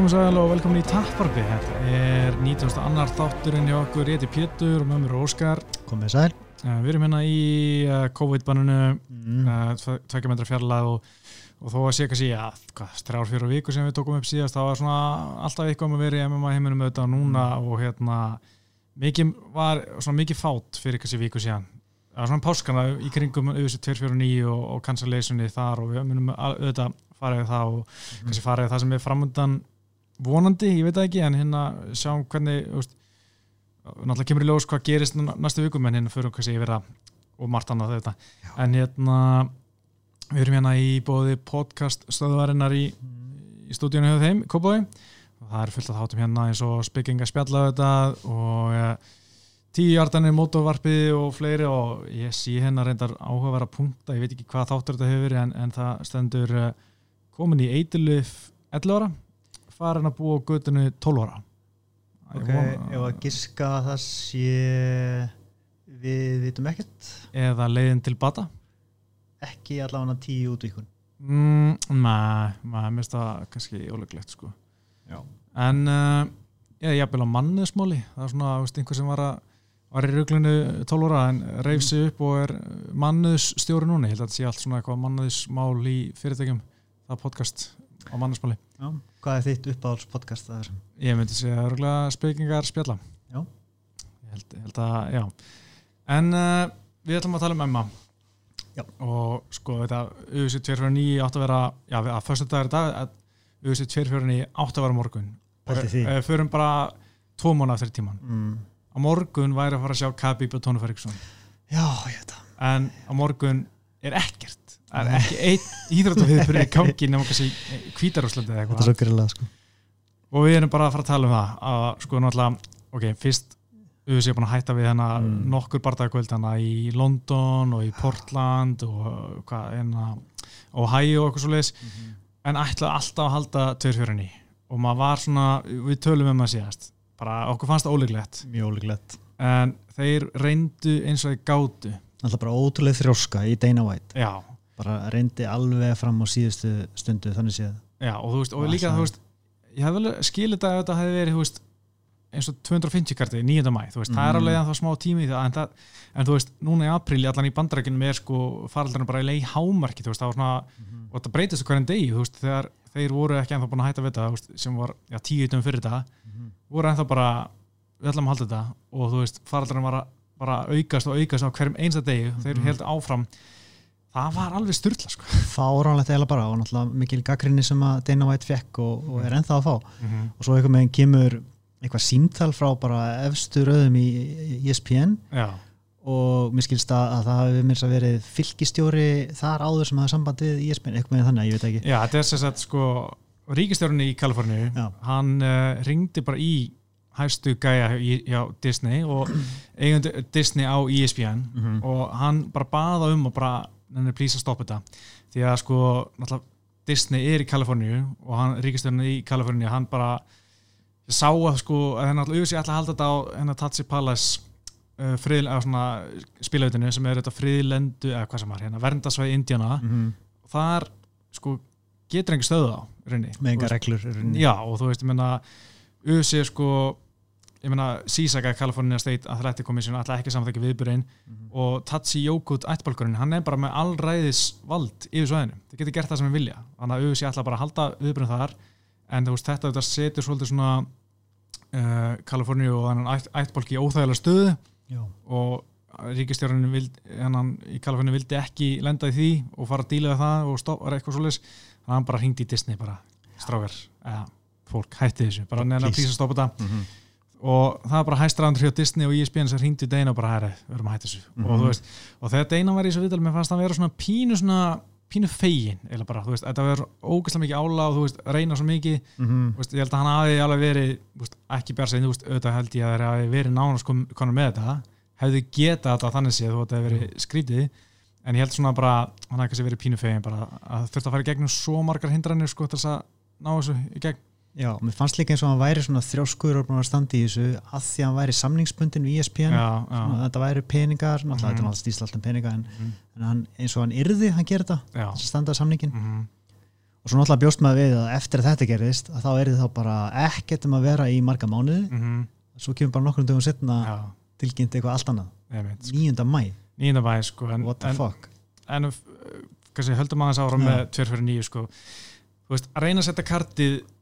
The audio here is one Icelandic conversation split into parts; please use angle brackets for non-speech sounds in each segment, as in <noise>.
Komið sæl og velkomin í Tapparbi. Þetta er 19. annar þátturinn hjá okkur, ég heiti Pétur og með mér er Óskar. Komið sæl. Uh, við erum hérna í uh, COVID-bannunu, Mm. uh, tvekja metra fjarlag og, og þó að sé kannski, já, þrjár, fjóra viku sem við tókum upp síðast, það var svona alltaf eitthvað um að vera í MMA heiminum auðvitað núna og hérna, mikið var svona mikið fát fyrir kannski viku síðan. Það var svona páskana í kringum auðvitað 249 og, og cancellationi þar og við munum auðvitað fara við það og kannski fara við það sem er framundan vonandi, ég veit það ekki, en hérna sjáum hvernig, veist, náttúrulega kemur í ljós hvað gerist næstu vikum en hérna fyrir kannski yfir það og margt annað þetta en hérna við erum hérna í bóði podcast stöðvarinnar í, í stúdíunum hjá þeim, Kópói og það er fullt af þáttum hérna eins og speaking að spjalla þetta og ja, tíu hjartanir mótovarpið og fleiri og ég sé hérna reyndar áhugaverða punkta, ég veit ekki hvað þáttur þetta hefur en, en það stendur uh, komin í eitilif 11 ára farin að búa á göttinu 12 ára. Ok, ef að giska að það sé við vitum ekkert. Eða leiðin til bata? Ekki allavega tíu útvíkun mm, Nei, maður minnst það kannski óleglegt sko. Já. En uh, ég er jafnvel á manniðsmáli það er svona, veist, einhver sem var, að, var í ruglunu 12 ára en reyf sig upp og er manniðsstjóri núna. Ég held að þetta sé allt svona eitthvað manniðsmál í fyrirtækjum það podcast á manniðsmáli Já. Hvað er þitt uppáhalds podcast það er? Ég myndi segja örgulega spekingar spjalla Já. Ég held, ég held að, já En uh, við ætlum að tala um Emma Já. og sko þetta UC 249 átt að vera já, að fyrstu í dag að UC 249 átt að vera morgun Pældi því. Við förum bara tvo mánu eftir tíman Mm. á morgun væri að fara að sjá Khabib og Tony Ferguson Já, ég veit það en á morgun er ekkert það er ekki einn íþróttafiður fyrir gangi nema kannski kvítarúslandi eða Þetta er eitthvað. svo grillað sko. Og við erum bara að fara að tala um það að sko náttúrulega, ok, fyrst við séum búin að hætta við hennar Mm. nokkur bardagakvöld hana í London og í Portland og hvað, hérna Ohio og eitthvað svo leiðis en ætlaði alltaf að halda tveirfjörunni og maður var svona, við tölum um það síðast. Bara okkur fannst það óleiklegt Mjög ólíklegt. En þeir reyndu eins og þeir gátu. Alltaf bara ótrúlega þrjóska í Dana White. Já, bara reyndi alveg fram á síðustu stundu þannig séð já og þú veist, og líka þú veist ég hef vel skilið þetta ef þetta hefði verið veist, eins og 250 karti 9. mæ, veist, það er Mm. alveg ennþá smá tími í það, en, það, en þú veist, núna í apríl allan í bandarækinu er sko faraldarinn bara í leið hámarki, veist, það var svona og þetta breytist hverjum degi, þegar þeir voru ekki ennþá búin að hætta við þetta, sem var já, tíu ytum fyrir þetta, voru ennþá bara við ætlum að halda þetta og þú veist, faraldarinn var að bara aukast og aukast á hverjum einsta degi, þeir Mhm. held áfram það var alveg styrla, sko. Fáránlegt eða bara og náttúrulega mikil gaggrinni sem að Dana White fekk og, og er ennþá að fá. Mm og svo eitthvað meginn kemur eitthvað símtal frá bara efstu röðum í ESPN já, og mér skilst að, að það hefur mér að verið fylgistjóri þar áður sem hafa samband við ESPN, eitthvað með þannig, ég veit ekki. Já, þetta er sem sagt sko ríkistjórunni í Kaliforníu Já. hann uh, ringdi bara í hæstu gæja hjá Disney og eigundu Disney á ESPN Mhm. og hann bara baða um og bara, hann er plís að stoppa þetta. Því að sko, Disney er í Kaliforníu og hann, ríkistjórunni í Kaliforníu, hann bara sá að sko, hann alltaf auðvitað að halda þetta á hennar Tatsi Palace uh, frið, eða svona spilautinu sem er þetta friðlendu, eða hvað sem var, hérna verndasvæði Indiana. Mhm. og þar sko getur engi stöðu á með enga reglur já og þú veist, ég meina USA sko ég meina Sísaka California State Athletic Commission ætla ekki samþekki viðburinn Mhm. og Tatsi Jókut ættbalkurinn, hann er bara með allræðis vald yfir svæðinu, það getur gert það sem við vilja. Þannig að USA ætla bara að halda viðburinn þar. En þú veist, þetta, þetta setur svolítið svona uh, Kaliforníu og þannig ætt, ættbalki í óþægilega stöðu Já. og hennan í Kaliforni vildi ekki lenda í því og fara að díla við það og stoppa eitthvað svoleiðis. Þannig að hann bara hringdi í Disney bara. Strákar, eða fólk hætti þessu. Bara neina að að stoppa þetta. Mhm. Og það er bara hæstraðandur hjá Disney og ESPN sem hringdi í Dana og bara herri, við erum að hætta þessu. Og, Mhm. þú veist, og þegar Dana var í þessu viðtal mér fannst hann vera svona pínu svona pínu fegin, eða bara, þú veist, þetta verður ógeðslega mikið ála og þú veist, reyna svo mikið. Mhm. Þú veist, ég held að hann hafi alveg verið þú veist, ekki bjart segið, auðvitað held ég að það hafi verið nánast konar með þetta. Hefði getað þetta þannig séð þú þetta hefði verið skrítið. En ég held svona bara, hann kannski verið pínu fegin bara að þurft að fara í gegnum svo margar hindranir sko þess að ná þessu í gegn Já, mér fannst líka eins og hann væri svona þrjóskur og búin að standa í þessu að því að hann væri samningsbundin við ESPN þetta væri peningar, náttúrulega Mhm. þetta er náttúrulega stísla alltaf peninga en, Mhm. en hann, eins og hann yrði, hann gerir þetta þess að standa samningin Mhm. og svo náttúrulega bjóst maður við að eftir að þetta gerist að þá þið þá bara ekkert um að vera í marga mánuði mm svo kemur bara nokkrum dögum setna tilkynnt eitthvað allt annað einmitt, sko. 9. mæ, nýjunda bæ sko, en, what the en, fuck en uh, kannski höldum aðeins ára Já. með 2 fyrir 9 sko. að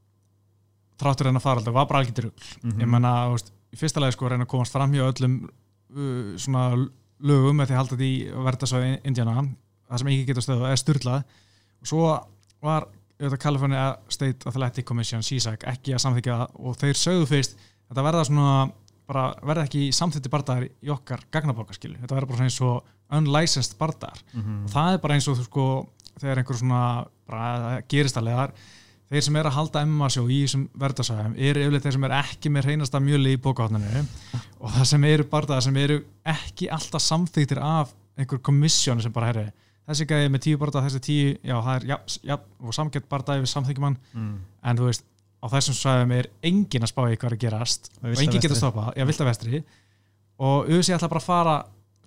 þráttur en að fara alltaf var bara algjör rugl Mhm. ég menna, þú veist, í fyrsta lagi sko reyna að komast fram hjá öllum uh, svona lögum með því að halda því að verða svo Indiana, það sem ekki getur stöðu er styrlað og svo var auðvitað California State Athletic Commission CSAC ekki að samþykja og þeir sögðu fyrst þetta verða svona bara verða ekki samþykti bardagar í okkar gagnabókarskilu, þetta verða bara eins og unlicensed bardagar. Mhm. og það er bara eins og þú sko þegar einhver svona bara gerist að leðar þeir sem er að halda MMA sjó í þessum verðarsæðum eru yfirleitt þeir sem er ekki með reynasta mjöli í bókahotninu og það sem eru bardaðar sem eru ekki alltaf samþyktir af einhver komissjón sem bara herri þessi gæði með tíu bardaðar, þessi tíu já það er ja, ja, og samgett bardaði við samþykjum hann Mm. en þú veist á þessum sæðum er engin að spá í hvað er gerast Og engin getur stoppað, já vilt að vestri og auðvitað ætla bara að fara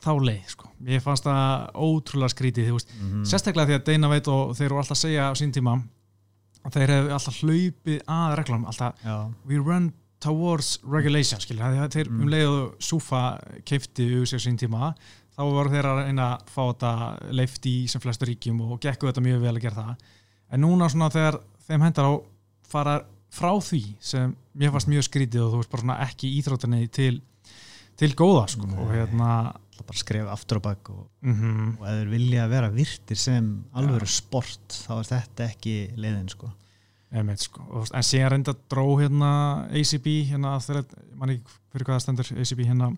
þá leið sko. ég fannst það ótrúlega skrítið þú veist, Mhm. sérstaklega því að Deina veit og þeir eru alltaf að segja á sín tíma þeir hefur alltaf hlaupið að reglum alltaf, já, we run towards regulation, skilur, það þeir Mm. um leið og Súfa keifti úr sér sín tíma, þá voru þeir að reyna að fá þetta leift í sem flestu ríkjum og gekku þetta mjög vel að gera það en núna svona þegar þeim hendar á fara frá því sem mér fannst mjög skrítið og þú veist bara svona ekki íþróttinni til, til góða sko Nei. og hérna það bara skref aftur og bakk og, mm og ef þeir vilja vera virtir sem alvöru sport þá er þetta ekki leiðin sko. Einmitt, sko. Og, en síðan reynda dró hérna ACB hérna þegar, mann ekki fyrir hvað það stendur ACB hérna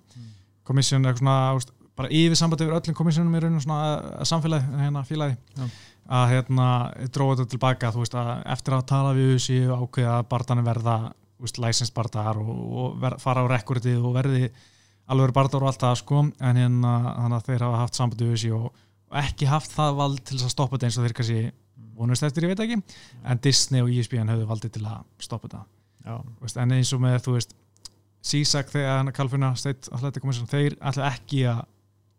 komissjón eitthvað svona úst, bara yfir sambandi yfir öllum komissjónum í rauninu svona að samfélagi hérna félagi Já. að hérna dróða þetta tilbaka veist að eftir að tala við þessi og ákveða að barðanir verða úst, licensed barðar og, og ver, fara á rekordið og verði alveg barðar og allt það sko. En hérna þannig að þeir hafa haft sambandi við þessi og, og ekki haft það vald til að stoppa þetta eins og þeir kannski vonust eftir, ég veit ekki. En Disney og ESPN höfðu valdið til að stoppa þetta. En eins og með þú veist CSAC þegar hann State Athletic Commission þeir ætla ekki að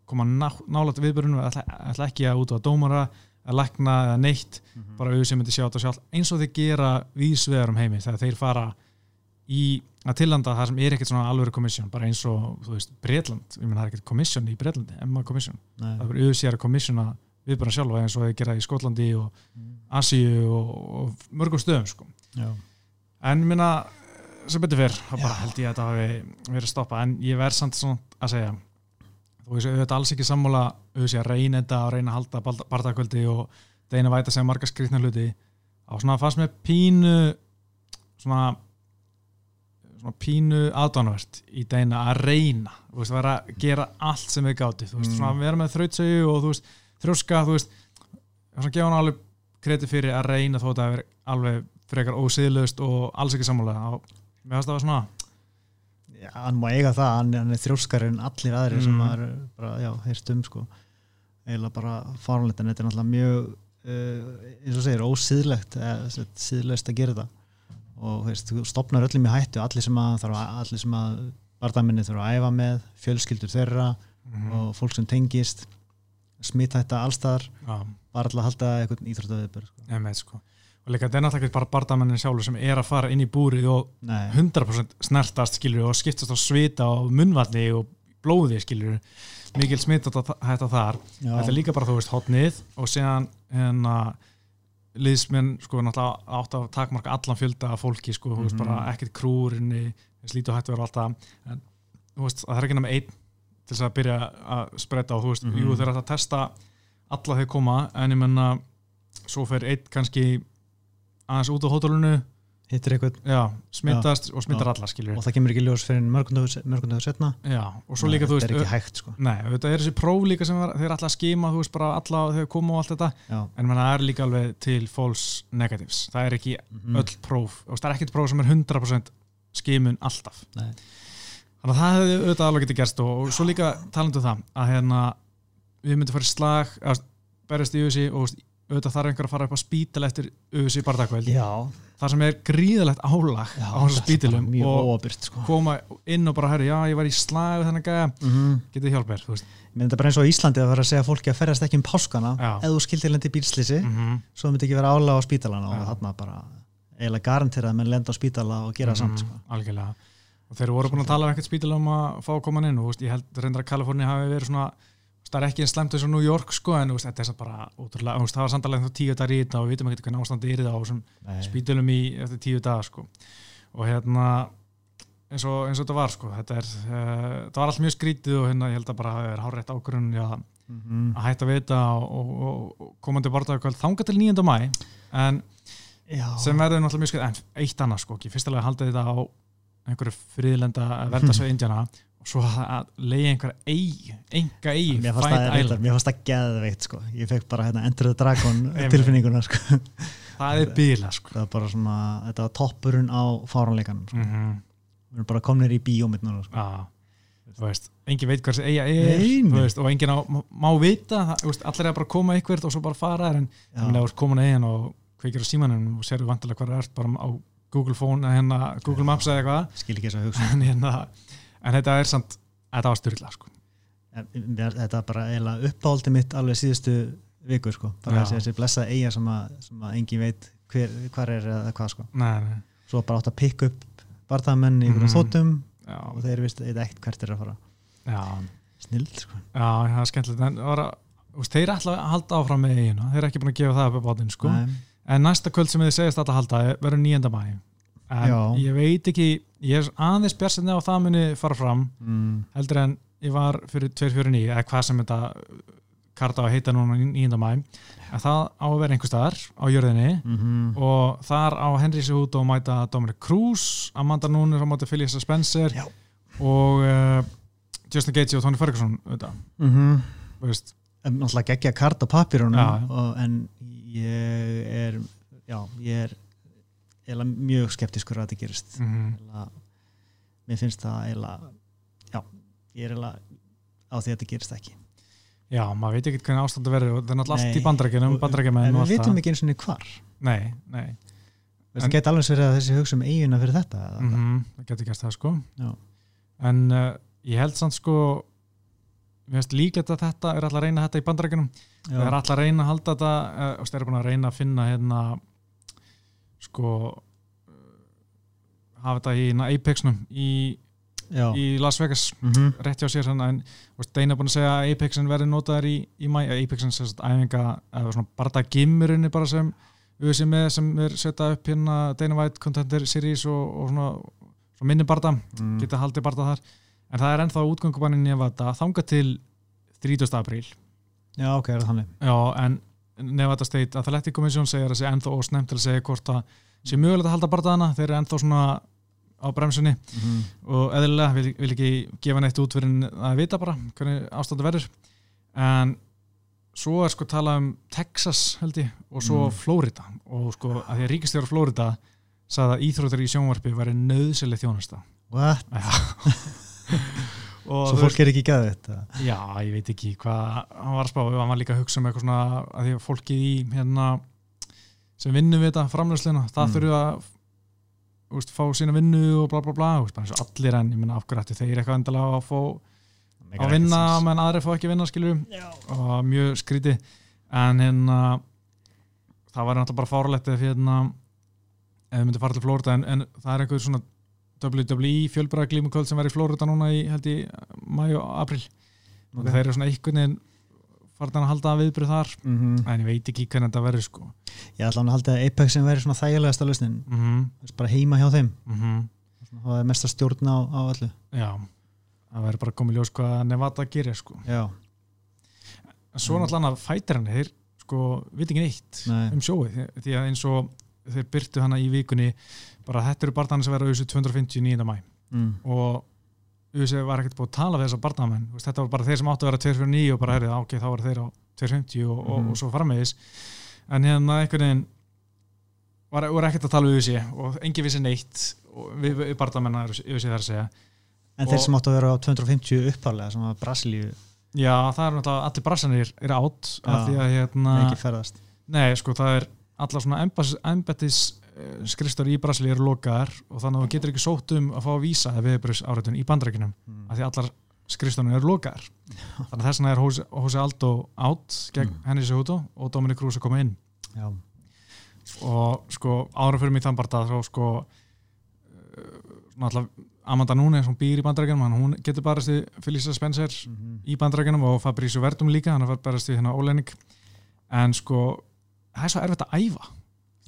koma ná, nálægt viðbörunum ætla, ætla ekki að út á dómara að lækna eða neitt. Mhm. bara auðvitað myndi sjá þetta sjálf eins og þeir gera vísvegar um heimi þegar þeir fara í að tillanda það sem er ekkert svona alvöru komissjón bara eins og þú veist Bretland. Ég menn það er ekkert komissjón í Bretlandi Emma komissjón það er auðvitað að komissjona viðbörun sjálfa eins og þeir gera í Skotlandi og Asíu og, og mörgum stöðum sko. En minna, sem betur fyrr, þá bara held ég að þetta hafi verið stoppað, en ég verð samt svona að segja, þú veist, auðvitað alls ekki sammála, auðvitað að reyna þetta og reyna að halda bardagkvöldi og deina væta sem marga skrýtna hluti, á svona fannst með pínu, svona, svona pínu aðdánavert í deina að reyna, þú veist, vera að gera allt sem við gáti, þú veist, Mm. svona vera með þrautsegu og þú veist, þrjóska, þú veist, svona gefa hann alveg kredi fyrir að reyna þó að það veri alveg frekar ósiðlust og alls ekki sammála og mér finnst það var svona já, hann má eiga það hann, hann er þrjóskar en allir aðrir sem Mm. maður bara, já, heyrst um sko eiginlega bara fáránlegt en þetta er náttúrulega mjög uh, eins og segir, ósýðlegt eða síðlegst að gera þetta og veist, þú stopnar öllum í hættu allir sem að, að allir sem að bardaminni þurfa að æfa með, fjölskyldur þeirra Mhm. og fólk sem tengist smita þetta allstaðar Já, bara alltaf að halda eitthvað íþróttaðið sko. sko. Og líka þetta er náttúrulega ekki bara bardamennin sjálfur sem er að fara inn í búrið og Nei, 100% snertast skilur og skiptast á svita og munnvalli og blóði skilur mikil smitt hætta þar. Já, þetta er líka bara þú veist hotnið og síðan hérna liðsmenn sko náttúrulega átt að takmarka allan fjölda af fólki sko, veist Mhm. bara ekkert krúrinni slítu hættu vera alltaf en veist það er ekki nema einn til þess að byrja að spretta og þú veist, Mhm. jú þeir ætla að testa alla þeir koma en ég menna svo fer einn kannski aðeins út á hótelunu hittir eitthvað já, smittast og smittar Já. alla skilur og það kemur ekki ljós fyrir mörgundagur setna já, og svo líka þú þetta veist er ekki hægt sko. Nei, þetta er þessi próf líka sem þeir ætla að skima, þú veist, bara alla þegar koma og allt þetta, já, en það er líka alveg til false negatives, það er ekki Mhm. öll próf, og það er ekkert próf sem er 100% skimun alltaf. Nei. þannig að það hefði auðvitað alveg getið gerst og, og svo líka talandu það að hérna við myndum fara í slag að berjast í þessi og þú auðvitað þarf einhver að fara upp á spítal eftir UFC bardagkvöld Já, þar sem er gríðalegt álag já á hans spítilum og óabyrt sko. koma inn og bara herri, já ég var í slag þennan gæja, mm -hmm. getið hjálp mér. Mér þetta er bara eins og í Íslandi að vera að segja fólki að ferðast ekki um páskana ef þú skildir lendi bílslýsi mm -hmm. svo myndi ekki vera ála á spítalana og þarna bara eiginlega garantera að menn lenda á spítala og gera samt sko. Algjörlega og þeir voru búin að tala um eitthvað spítil um að fá að koma hann inn og veist, ég held reyndar að Kaliforni hafi verið svona það er ekki eins slemt eins og New York sko en veist, þetta er bara ótrúlega, veist, það var samt alveg þá tíu dagar í þetta og við vitum ekki hvernig ástandi er það á spítilum í eftir tíu dagar sko og hérna eins og, eins og þetta var sko þetta er, uh, það var allt mjög skrítið og hérna ég held að bara það er hárétt ágrunn já, Mhm. að hætta við þetta og, og, og, komandi barndagakvöld þanga til 9. mæ en Já. sem verður náttúrulega mjög skrið en eitt annað sko, ekki fyrstulega halda þetta á einhverju friðlenda verðasveið Indiana og svo að leiði einhverja eigi, enga eigi Mér fannst það, reyndar, mér fannst það geðveikt sko. ég fekk bara hérna Enter the Dragon <laughs> tilfinninguna sko. það er bíla sko. það var bara svona, þetta var toppurinn á fáranleikanum sko. mm -hmm. við erum bara komnir í bíómið núna sko. Veist, engin veit hvað þessi eiga er veist, og engin á, má vita það, allir er bara að koma eitthvað og svo bara fara en þú veist, komin eigin og kveikir á símanum og sérðu vantilega hvað það er bara á Google Phone hérna Google Maps eða eitthvað skil ekki þess að hugsa en, hérna, en þetta er samt þetta var styrla sko. Þetta er bara uppáhaldi mitt alveg síðustu vikur sko. bara þessi, þessi blessa eiga sem að, sem að engin veit hver, hvar er eða hvað sko. nei, nei, svo bara átt að pikka upp barðamenn í Mhm. einhverjum þóttum já, og þeir vist eitt hvert er að fara já, snild sko. já, það er skemmtilegt en það var að, þeir ætla að halda áfram með eiginu, þeir eru ekki búin að gefa það upp á bátinn sko. Nei. En næsta kvöld sem þið segist að halda er- verður 9. mæ en Já. ég veit ekki ég er aðeins björnsinni á að það muni fara fram mm. heldur en ég var fyrir 249 eða hvað sem þetta karta á að heita núna 9. mæ að það á að vera einhver staðar á jörðinni Mm og þar á Henry Cejudo að mæta Dominic Cruz Amanda Nunes á móti Phyllis Spencer Já. og uh, Justin Gaethje og Tony Ferguson þetta, -hmm. veist en náttúrulega geggja kart á og, en ég er já, ég er eiginlega mjög skeptiskur að þetta gerist. Mm -hmm. eiginlega, mér finnst það eiginlega já, ég er eiginlega á því að þetta gerist ekki. Já, maður veit ekki hvernig ástandi verður og það er náttúrulega allt í bandarækjumenn en við vitum það. ekki eins og niður hvar. Nei, nei, það geti alveg verið að þessi hugsa um eiguna fyrir þetta mm hvað? það getur gæst það sko. Já. En uh, ég held samt sko mér finnst líklegt að þetta er alltaf að reyna þetta í bandarækjunum Já. Það er alltaf að reyna að halda þetta og það er búin að reyna að finna hérna sko uh, hafa þetta í hérna, Apexnum í, í Las Vegas Mhm. rétt hjá sér hérna en veist, Deina er búin að segja að Apexin verði notaðar í, í mæ, Apexin sem sagt æfinga eða svona barða gimmurinni bara sem við sem með sem er setja upp hérna Deina White Contender Series og, og svona, svona minni barða Mm. geta haldið barða þar en það er ennþá útgöngubannin ef þetta þanga til 30. apríl já, ok, er það þannig já en Nevada State Athletic Commission segir að sé ennþá ósnemt til að segja hvort að sé mögulegt að halda barðaðana þeir eru ennþá svona á bremsunni Mhm. og eðlilega vil, vil ekki gefa neitt út fyrir að vita bara hvernig ástandi verður en svo er sko talað um Texas held ég og svo Mm. Florida og sko að því að ríkistjóra Florida sagði að íþróttur í sjónvarpi væri nöðsileg þjónusta what? <laughs> og svo fólk er ekki gæðið þetta Já, ég veit ekki hvað hann var að spá, hann var líka að hugsa um eitthvað svona að því að fólki í hérna sem vinnum við þetta framlösluna það Mm. þurfu að úst, fá sína vinnu og bla bla bla úst, bara eins og allir en ég menna af hverju ættu þeir eitthvað endilega að fá að vinna menn aðri fá ekki að vinna skilju og mjög skríti en hérna það var náttúrulega bara fárlegt ef hérna ef við myndum fara til Florida en, en það er einhver svona WWE fjölbræða glímukvöld sem verður í Florida núna í held í mæ og april og þeir eru svona einhvern veginn farin að halda viðbrið þar. Mm -hmm. en ég veit ekki hvernig þetta verður sko. Ég ætla hann að halda að Apex sem veri svona þægilegasta lausnin. Mm -hmm. bara heima hjá þeim. Mm -hmm. það er mesta stjórn á, á öllu. Já. Það verður bara komið ljós hvað Nevada gerir sko. Já, svo náttúrulega annað fætir hann þeir sko veit ekki neitt Nei. um sjóið. Því- því að eins og þeir byrtu hana í vikunni bara þetta eru barðanir sem verða auðvitað 259. mæ mm. og auðvitað var ekkert búið að tala við þessar barðamenn þetta var bara þeir sem áttu að vera 249 og bara herrið, ok, þá var þeir á 250 og, og, Mhm. og svo frammeðis en hérna einhvern veginn var, voru ekkert að tala við auðvitað og engin vissi neitt og við, við barðamennar auðvitað þar að segja en Og- þeir sem áttu að vera á 250 uppálega sem var Brasilíu já, það er náttúrulega allir brassanir er átt af Já. því að hérna ekki ferðast Nei, sko, það er alla svona embættis skristur í Brasilíu eru lokaðar og þannig að þú getur ekki sótt um að fá að vísa eða viðbröðs áreitun í bandrækjunum mm. af því allar skristunum eru lokaðar <laughs> þannig að þess vegna er Jose Aldo átt gegn mm. Henry Cejudo og Dominic Cruz að koma inn Já. og sko ára fyrir mig þann bara þá sko náttúrulega Amanda Nunes, hún býr í bandrækjunum hún getur barast í Felicia Spencer mm -hmm. í bandrækjunum og Fabrício Verdum líka hann er barast í hérna óleining en sko það er svo erfitt að æfa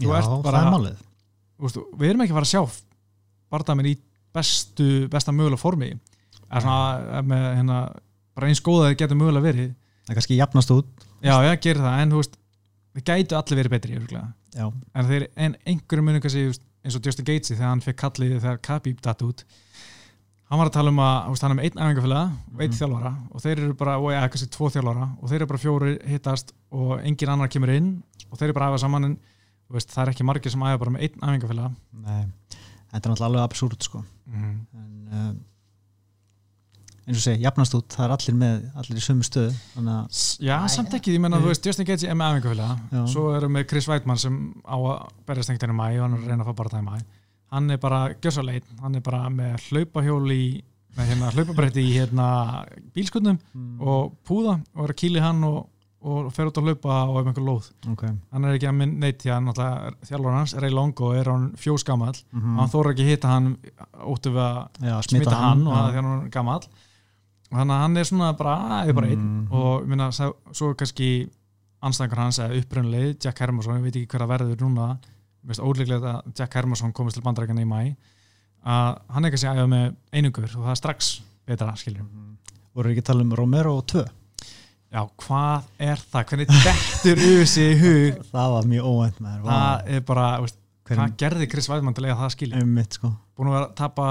Já, ert bara ústu, við erum ekki að fara að sjá barndaminn í bestu, besta mögulega formi. Eða svona með hérna bara eins góða það getur mögulega verið. Það er kannski jafnast út. Já, já, gerir það, en þú veist það gætu allir verið betri, en þeir en einhverju munum kannski eins og Justin Gatesi þegar hann fekk kallið þegar Khabib datt út. Hann var að tala um að veist, hann er með einn æfingafélag og einn mm. þjálfara og þeir eru bara, og eða kannski tvo þjálfara og þeir eru bara fjóri hittast og engin annar kemur inn og þeir eru bara að æfa saman en veist, það er ekki margir sem æfa bara með einn æfingafélag Nei, þetta er náttúrulega alveg absúrt sko. Mm. en uh, eins og segi, jafnast út, það er allir með allir í sömu stöðu Já, Æ, samt ekki, ég menna, þú veist, Justin Gaethje er með æfingafélag, svo erum við Chris Weidmann sem á að berjast einhvern veginn í mæ og hann er að reyna að fá bara það í mæ hann er bara gjössaleit, hann er bara með hlaupahjól í, með hérna hlaupabrætti í hérna bílskutnum mm. og púða og er að kýli hann og, og fer út að hlaupa á einhver lóð. Okay. hann er ekki að minn neitt því að þjálfur hans, Ray Longo, er hann fjósgammal mm -hmm. hann þóra ekki hitta hann út af að Já, smita hann, hann og það er hann gammal þannig að hann er svona bara, er bara einn. Mm -hmm. og minna, svo kannski anstæðingar hans eða uppröndleið, Jack Hermansson, ég veit ekki hver að verður núna. Óleiklegt að Jack Hermansson komist til bandrækjana í mæ að hann eitthvað sé aðeins með einungur og það er strax betra, skiljum mm -hmm. voru ekki að tala um Romero og 2 já, hvað er það, hvernig dettur auðvisi í hug? <laughs> Það var mjög óvænt með þér það er bara, veist, hvað gerði Chris Weidmann til að það skilja um sko. búin að vera að tapa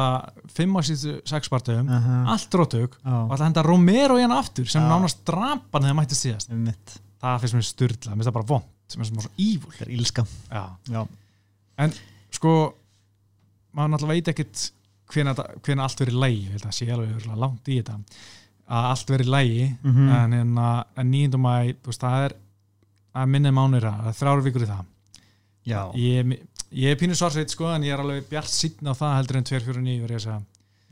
5 á síðustu 6 partum, uh -huh. allt rótug og alltaf henda Romero í hann aftur sem uh. nánast drampan þegar mætti síðast. Um það finnst mér styrla, mér finnst það bara vond sem er svona ívul það er ílska já. Já. En sko maður náttúrulega veit ekkert hvernig allt verið held að að allt verið lægi mm -hmm. en, hérna, en nýjendum að það er að minni mánir að þrjáru vikur í það. Ég, ég er pínu svarsveit sko en ég er alveg bjart síðan á það heldur en 249 verið að segja.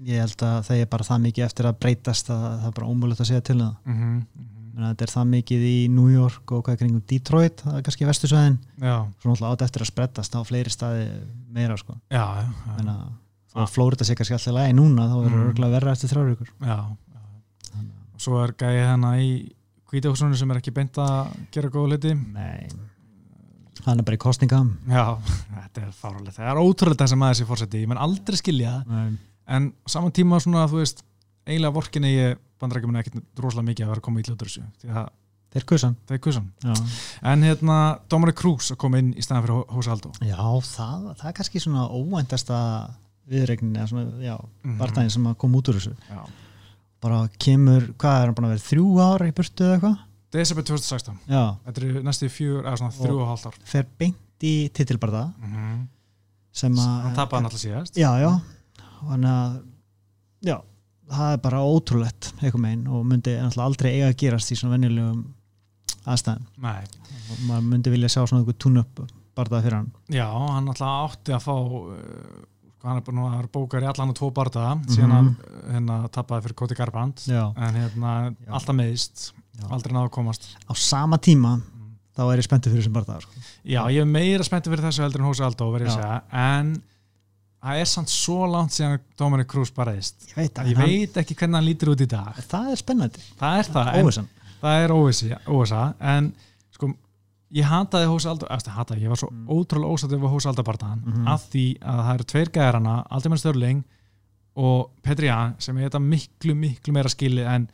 Ég held að það er bara það mikið eftir að breytast að það er bara ómulett að segja til það. Mm -hmm, mm -hmm þetta er það mikið í New York og hvað kringum Detroit, það er kannski vestusvæðin svo náttúrulega átt eftir að spreddast á fleiri staði meira sko. Já, já, já. og Flórida sé kannski alltaf lægi núna þá verður það mm. verða eftir þrjárugur Já, og svo er gæðið hérna í Kvítahúsunni sem er ekki beint að gera góða liti Nei, hann er bara í kostninga Já, þetta er fáralegt það er ótrúlega það sem aðeins ég fórseti, ég menn aldrei skilja Nei. en saman tíma svona þú veist, eiginlega vorkinni ég bandarækjum er ekkert rosalega mikið að vera að koma í hljóður þessu þeir kusan, þeir kusan. en hérna Dómari Krús að koma inn í staðan fyrir Hósa Aldó já það, það er kannski svona óvæntasta viðregnin eða svona já, mm -hmm. barndaginn sem að koma út úr þessu. Já. Bara kemur, hvað er hann búin að vera þrjú ára í burtu eða eitthvað? December 2016 já. þetta er næstu fjúr, eða svona þrjú og hálft ár. fer beint í titilbarða mm -hmm. sem að hann tapar hann alltaf síðast. Já já, hann að já það er bara ótrúlegt eitthvað meginn og myndi aldrei eiga að gerast í svona vennilegum aðstæðum. Og maður myndi vilja sjá svona eitthvað tún-up barndað fyrir hann. Já, hann alltaf átti að fá uh, hann er búin að vera bókar í allan og tvo barndaða mm -hmm. síðan hann hérna, tappaði fyrir Koti Garbrandt en hérna Já. alltaf meðist, aldrei náðu að komast Á sama tíma mm. þá er ég spenntið fyrir þessum barndaðar sko. Já, ég er meira spenntið fyrir þessu heldur en Hósi Aldó verið að segja, en það er samt svo langt sem Dominic Cruz baraðist ég veit, ég veit ekki hvernig hann lítur út í dag það er spennandi það er það, en, það er óvisa en sko ég hataði Hósi Aldar, eftir hataði, ég var svo mm. ótrúlega ósatið við Hósi Aldarbartan mm -hmm. af því að það eru tveir gæðarana, Alderman Störling og Petri Ján sem er þetta miklu miklu meira skili en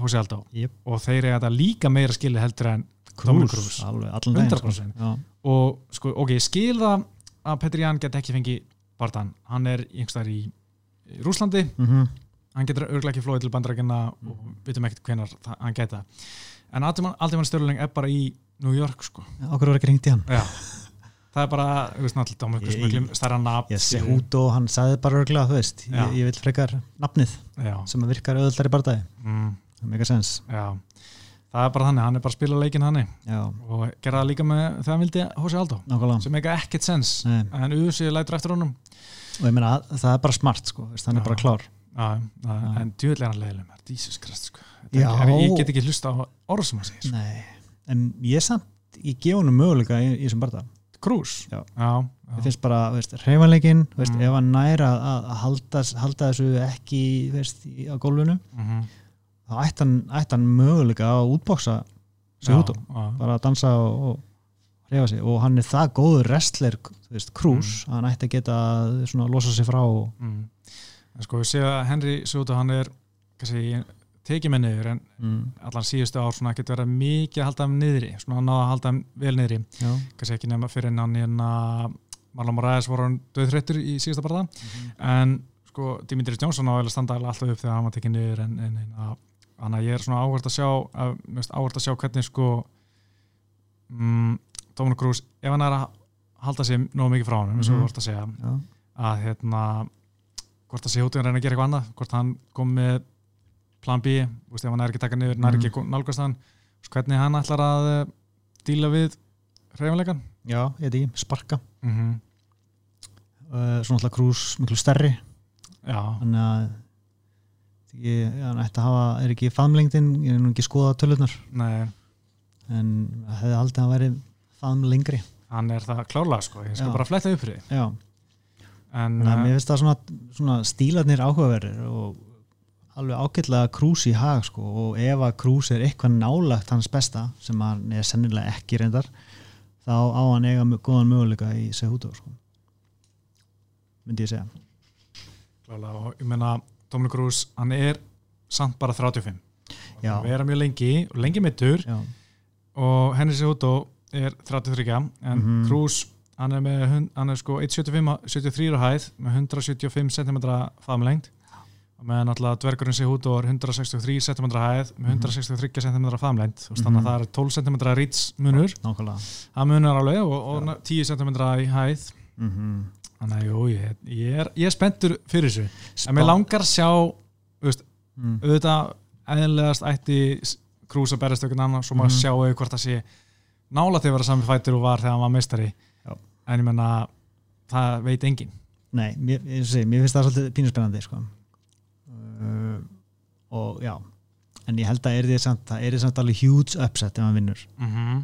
Hósi Aldar yep. og þeir eru þetta líka meira skili heldur en Dominic Cruz 100% og sko, ok, ég skil það að Petri Ján get ekki fengið Bartan, hann er einhverstaðar í Rúslandi mm -hmm. hann getur örglega ekki flóið til bandrækina mm. og við veitum ekkert hvenar hann geta en Aldemann Störling er bara í New York sko. Okkur voru ekki ringt í hann? Já. <laughs> það er bara, þú veist náttúrulega stærra nafn ég sé út og hann sagði bara örglega þú veist, ég, ég vil frekar nafnið Já. sem virkar öðuldar í barndagi mm. það er mega sens Já. það er bara þannig, hann er bara að spila leikin já, og gera það líka með þegar hann vildi Aldo nákvæmlega. sem eitthvað ekkert sens Nei. en Uzi lætur eftir honum. Og ég meina, það er bara smart sko, hann er bara klár. Já, já, en djúvilega hann leiðileg með Jesus Christ sko. Ég get ekki hlusta á orð sem hann segir sko. En ég samt, ég gef honum möguleika í, í Krús Já. já, ég finnst bara, veist, Mm. ef hann næra að, að halda, halda þessu ekki veist, í, á gólfinu Mhm. þá ætti hann, hann möguleika að útboksa sig út já. bara að dansa og, og reyfa sig og hann er það góður wrestler krús, Mm. að hann ætti að geta svona, losa sig frá og, Mm. en sko við séum að Henry Sjóta hann er kannski tekið með niður en mm, allan síðustu ár svona getur verið mikið að halda hann niðri svona að náða að halda hann vel niðri. Já, kannski ekki nema fyrir en hann hérna Marlon Moraes voru hann döðþreyttur í síðasta barða en sko Dimitri Johnson á að standa alltaf upp þegar hann var tekið niður en, en, en að, þannig að ég er svona áhvert að sjá að, áhvert að sjá hvernig sko mm, Dominic Cruz ef hann er að halda sig nógu mikið frá hann eins og Mhm. þú vorst að segja já, að hérna hvort að sé út að reyna að gera eitthvað annað hvort hann kom með plan B ef hann er ekki að taka niður, nær ekki Mhm. nálgast hann. Hvernig hann ætlar að uh, díla við reyfanleikan já, ég veit ekki, sparka. Mm -hmm. uh, svona alltaf krús miklu stærri. Já, þannig að ég, hann ætti að hafa, er ekki faðmlengdin ég er nú ekki skoða tölunar nei. En hefði haldið að hann væri faðmlengri. Hann er það klárlega sko, ég skal Já. bara fletta upp fyrir því já, en þannig að uh, mér finnst það svona, svona stílarnir áhugaverðir og alveg ágætlega krús í hag sko og ef að krús er eitthvað nálagt hans besta sem hann er sennilega ekki reyndar þá á hann eiga mjög góðan möguleika í Sehudo sko myndi ég segja. Klárlega og ég meina Dominic Cruz, hann er samt bara 35 Já. og vera mjög lengi, og lengi mittur já, og Henry Cejudo er 33 en Mhm. Cruz hann er, með, hann er sko 1,75 73 á hæð með 175 cm faðmlengt og meðan alltaf dvergurinn Cejudo er 163 cm hæð með 163 cm faðmlengt mm -hmm. þannig að Mhm. það er 12 cm rýts munur það munur alveg og, og 10 cm í hæð mm þannig að jú, ég, ég, er, ég er spenntur fyrir þessu en mér langar sjá veist, mm. auðvitað eðlilegast ætti Krús að berast einhvern annan svo maður Mhm. sjáu hvort það sé nála til að vera sami fætur og var þegar hann var meistari Já. en ég menna það veit enginn Nei, mér, ég segi, mér finnst það svolítið pínuspennandi sko. Uh, og já en ég held að er því samt, það er því samt alveg huge upset ef hann vinnur. Mm -hmm.